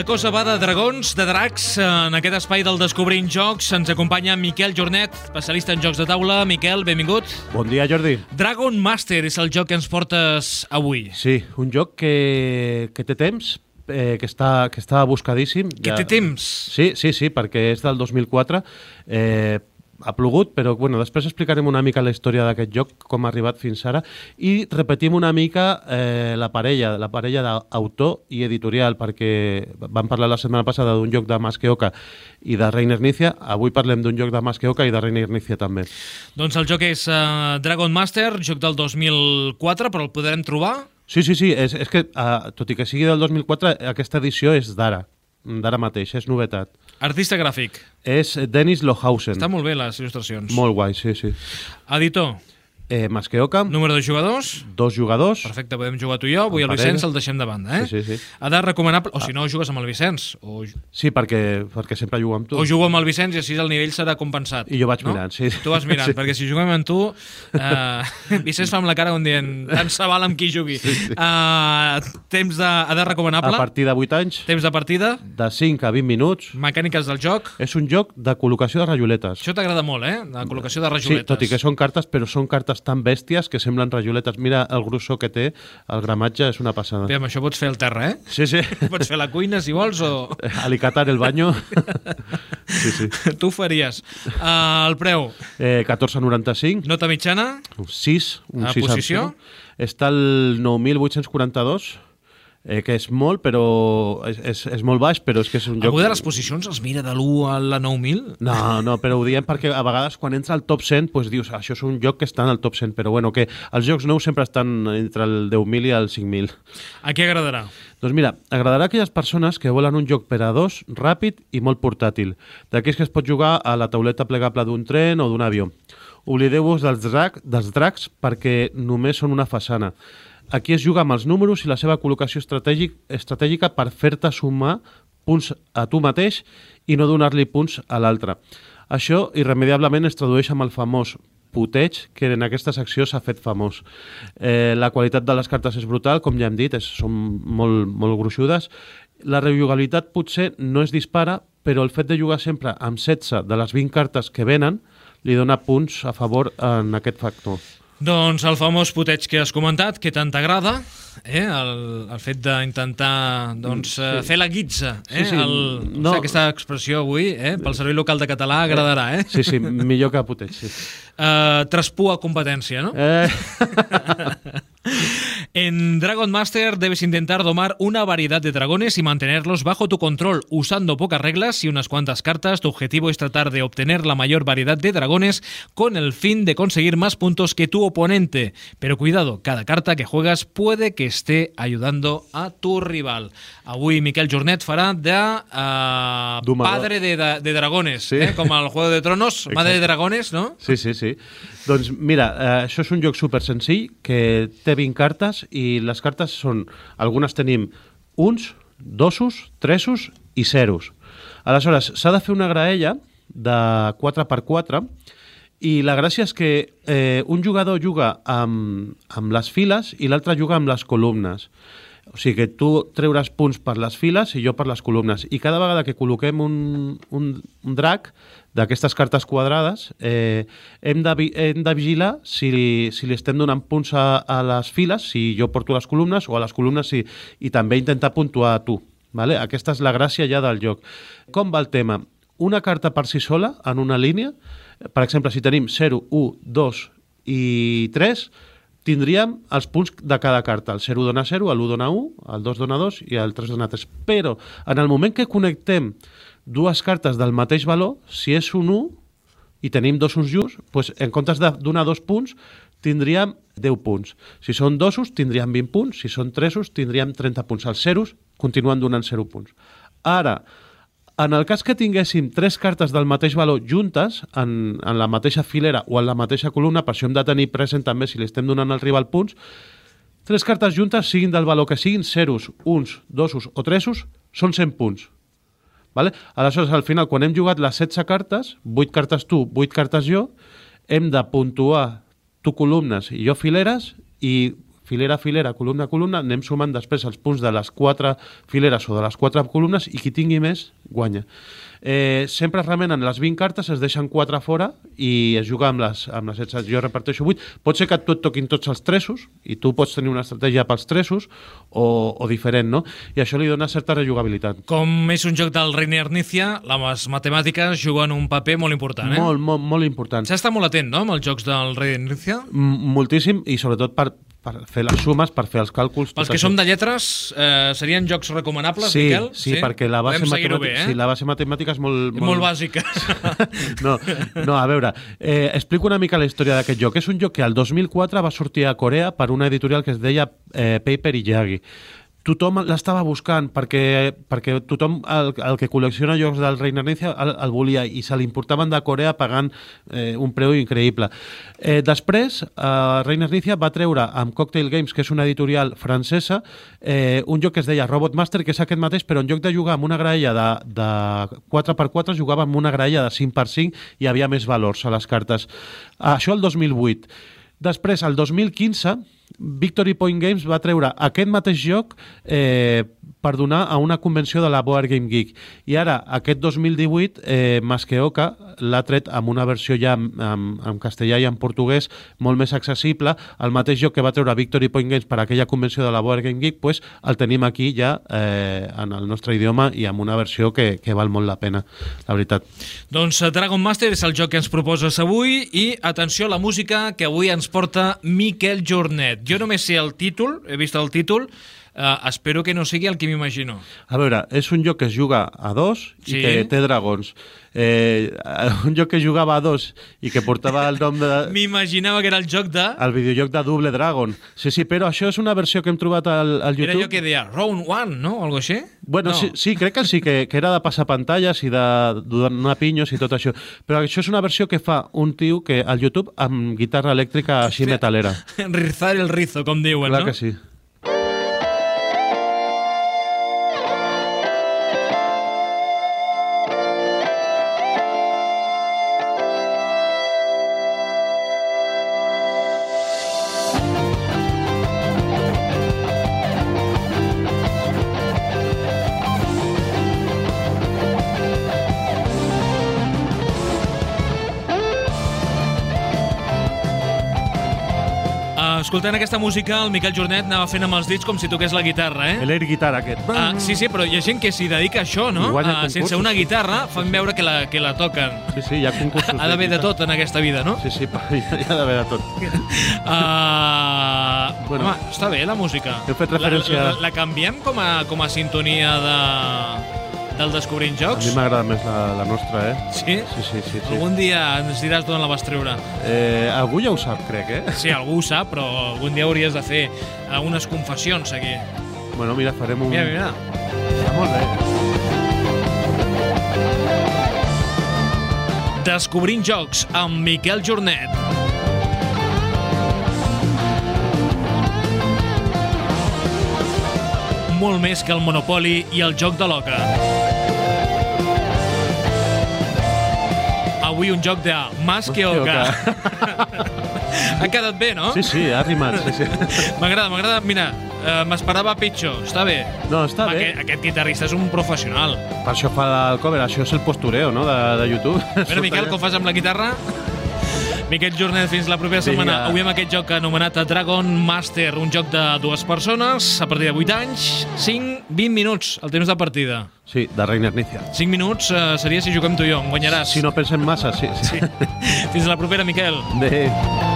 La cosa va de dragons, de dracs. En aquest espai del Descobrint Jocs ens acompanya Miquel Jornet, especialista en jocs de taula. Miquel, benvingut. Bon dia, Jordi. Dragon Master és el joc que ens portes avui. Sí, un joc que, que té temps, eh, que, està, que està buscadíssim. Que té temps. Sí, sí, sí, perquè és del 2004. Eh, ha plogut, però bueno, després explicarem una mica la història d'aquest joc, com ha arribat fins ara, i repetim una mica eh, la parella, la parella d'autor i editorial, perquè vam parlar la setmana passada d'un joc de Masqueoka i de Reiner Nícia, avui parlem d'un joc de Masqueoka i de Reiner Nícia també. Doncs el joc és uh, Dragon Master, joc del 2004, però el podrem trobar? Sí, sí, sí, és, és que, uh, tot i que sigui del 2004, aquesta edició és d'ara, d'ara mateix, és novetat. Artista gràfic. És Dennis Lohausen. Està molt bé les il·lustracions. Molt guai, sí, sí. Editor. Eh, Masqueoka, Número de jugadors. dos jugadors. Perfecte, podem jugar tu i jo. Avui el. Vicenç el deixem de banda, eh? Sí, sí, sí. Ha de recomanable... O si no, jugues amb el Vicenç. O, Sí, perquè, perquè sempre jugo amb tu. o jugo amb el Vicenç i així el nivell serà compensat. I jo vaig no? mirant, sí. Tu vas mirant, Sí. perquè si juguem amb tu... Eh, Vicenç fa amb la cara on dient tant se val amb qui jugui. Sí, sí. Uh, temps de, ha de recomanable. A partir de 8 anys, Temps de partida. de 5 a 20 minuts, Mecàniques del joc. és un joc de col·locació de rajoletes. Això t'agrada molt, eh? La col·locació de Sí, rajoletes. tot i que són cartes, però són cartes tan bèsties que semblen rajoletes. Mira el grossor que té, el gramatge és una passada. Bé, amb això pots fer el terra, eh? Sí, sí. Pots fer la cuina, si vols, o... Alicatar el baño. sí, sí. tu ho faries. Uh, el preu, Eh, 14,95. nota mitjana, 6, un A 6 posició? Està el 9.842, eh, que és molt, però és, és, és molt baix, però és que és un joc... algú de les posicions els mira de l'1 a la 9.000? No, no, però ho diem perquè a vegades quan entra al top 100 pues dius, això és un joc que està en el top 100, però bueno, que els jocs nous sempre estan entre el 10.000 i el 5.000. A qui agradarà? Doncs mira, agradarà a aquelles persones que volen un joc per a dos, ràpid i molt portàtil, d'aquells que es pot jugar a la tauleta plegable d'un tren o d'un avió. Oblideu-vos dels, drac, dels dracs perquè només són una façana. Aquí es juga amb els números i la seva col·locació estratègic, estratègica per fer-te sumar punts a tu mateix i no donar-li punts a l'altre. Això irremediablement es tradueix amb el famós puteig que en aquesta secció s'ha fet famós. Eh, la qualitat de les cartes és brutal, com ja hem dit, és, són molt, molt gruixudes. La rejugabilitat potser no es dispara, però el fet de jugar sempre amb 16 de les 20 cartes que venen li dona punts a favor en aquest factor. Doncs el famós puteig que has comentat, que tant t'agrada, eh? el, el fet d'intentar doncs, sí. fer la guitza. Eh? Sí, sí, El, no. no. Aquesta expressió avui, eh? pel Servei Local de Català, agradarà. Eh? Sí, sí, millor que puteig, sí. Uh, traspua competència, ¿no? Eh, En Dragon Master debes intentar domar una variedad de dragones y mantenerlos bajo tu control. Usando pocas reglas y unas cuantas cartas, tu objetivo es tratar de obtener la mayor variedad de dragones con el fin de conseguir más puntos que tu oponente. Pero cuidado, cada carta que juegas puede que esté ayudando a tu rival. Avui Miquel Jornet farà de uh, padre de, de, dragones, Sí. eh? com al Juego de Tronos, madre de dragones, no? Sí, sí, sí. Doncs mira, eh, això és un joc super senzill que té 20 cartes i les cartes són... Algunes tenim uns, dosos, tresos i zeros. Aleshores, s'ha de fer una graella de 4x4 i la gràcia és que eh, un jugador juga amb, amb les files i l'altre juga amb les columnes. O sigui que tu treuràs punts per les files i jo per les columnes. I cada vegada que col·loquem un, un, un drac d'aquestes cartes quadrades, eh, hem, de, hem de vigilar si li, si li estem donant punts a, a les files, si jo porto les columnes, o a les columnes si, i també intentar puntuar a tu. Vale? Aquesta és la gràcia ja del joc. Com va el tema? Una carta per si sola, en una línia, per exemple, si tenim 0, 1, 2 i 3, tindríem els punts de cada carta. El 0 dona 0, l'1 dona 1, el 2 dona 2 i el 3 dona 3. Però en el moment que connectem dues cartes del mateix valor, si és un 1 i tenim dos uns just, doncs en comptes de donar dos punts, tindríem 10 punts. Si són dosos, tindríem 20 punts. Si són tresos, tindríem 30 punts. Els zeros continuen donant 0 punts. Ara, en el cas que tinguéssim tres cartes del mateix valor juntes, en, en la mateixa filera o en la mateixa columna, per això hem de tenir present també si li estem donant al rival punts, tres cartes juntes, siguin del valor que siguin, zeros, uns, dosos o tresos, són 100 punts. Vale? Aleshores, al final, quan hem jugat les 16 cartes, 8 cartes tu, 8 cartes jo, hem de puntuar tu columnes i jo fileres i filera a filera, columna a columna, anem sumant després els punts de les quatre fileres o de les quatre columnes i qui tingui més guanya. Eh, sempre es remenen les 20 cartes, es deixen 4 fora i es juga amb les, amb les 16. Jo reparteixo 8. Pot ser que et toquin tots els tressos i tu pots tenir una estratègia pels tressos o, o diferent, no? I això li dona certa rejugabilitat. Com és un joc del Reiner Nícia, les matemàtiques juguen un paper molt important, eh? Molt, molt, molt important. S'ha estat molt atent, no?, amb els jocs del Reiner Nícia. Moltíssim, i sobretot per, per fer les sumes, per fer els càlculs... Pels que això. som de lletres, eh, serien jocs recomanables, Sí, Miquel? sí, perquè la base, seguir-ho bé, matemàtica, eh? sí, la base matemàtica és molt... Molt bàsica. No, no, a veure, eh, explico una mica la història d'aquest joc. És un joc que al 2004 va sortir a Corea per una editorial que es deia eh, Paper Yagi. Tothom l'estava buscant perquè, perquè tothom, el, el que col·lecciona jocs del Reina Nícia el, el volia i se l'importaven de Corea pagant eh, un preu increïble. Eh, després, eh, Reina Nícia va treure amb Cocktail Games, que és una editorial francesa, eh, un joc que es deia Robot Master, que és aquest mateix, però en lloc de jugar amb una graella de, de 4x4, jugava amb una graella de 5x5 i hi havia més valors a les cartes. Això el 2008. Després, el 2015, Victory Point Games va treure aquest mateix joc eh, per donar a una convenció de la Board Game Geek. I ara, aquest 2018, eh, Masqueoka l'ha tret amb una versió ja en, en, en castellà i en portuguès molt més accessible. El mateix joc que va treure Victory Point Games per aquella convenció de la Board Game Geek, pues, el tenim aquí ja eh, en el nostre idioma i amb una versió que, que val molt la pena, la veritat. Doncs eh, Dragon Master és el joc que ens proposes avui i atenció a la música que avui ens porta Miquel Jornet. Jo només sé el títol, he vist el títol, eh, espero que no sigui el que m'imagino. A veure, és un joc que es juga a dos Sí. i que té dragons. Eh, un joc que jugava a dos i que portava el nom de... M'imaginava que era el joc de... el videojoc de Double Dragon. Sí, sí, però això és una versió que hem trobat al, al YouTube. Era allò que deia Round One, no? O algo així? Bueno, no. sí, sí, crec que sí, que, que era de passar pantalles i de donar pinyos i tot això. Però això és una versió que fa un tio que al YouTube amb guitarra elèctrica així metalera. Rizar el rizo, com diuen, Clar no? que sí. Escoltant aquesta música, el Miquel Jornet anava fent amb els dits com si toqués la guitarra, eh? L'air guitarra aquest. Ah, sí, sí, però hi ha gent que s'hi dedica a això, no? Ah, sense una guitarra fan veure que la, que la toquen. Sí, sí, hi ha concursos. Ha d'haver de guitarra. tot en aquesta vida, no? Sí, sí, hi ha d'haver de tot. Uh, Bueno. home, està bé la música. Heu fet referència- La, la, la canviem com a, com a sintonia de, del Descobrint A Jocs? mi m'agrada més la, la nostra, eh? Sí? Sí, sí, sí. sí. Algun dia ens diràs d'on la vas treure. Eh, algú ja ho sap, crec, eh? Sí, algú ho sap, però algun dia hauries de fer eh, unes confessions aquí. Bueno, mira, farem un... Mira, mira. Està molt bé. Descobrint jocs amb Miquel Jornet. Molt més que el Monopoli i el joc de l'oca. Avui un joc de Mas que oca. ha quedat bé, no? Sí, sí, ha rimat, sí, sí. M'agrada, m'agrada. Mira, eh, m'esperava pitjor. Està bé. No, està Home, bé. Aquest, aquest guitarrista és un professional. Per això fa el cover, això és el postureo, no?, de, de YouTube. Bueno, Miquel, com fas amb la guitarra? Miquel Jornet, fins la propera setmana. Vinga. Avui amb aquest joc anomenat Dragon Master, un joc de dues persones, a partir de 8 anys, 5, 20 minuts, el temps de partida. Sí, de Reiner Nícia. 5 minuts eh, seria si juguem tu i jo, em guanyaràs. Si no pensem massa, sí. sí. Fins la propera, Miquel. Adéu.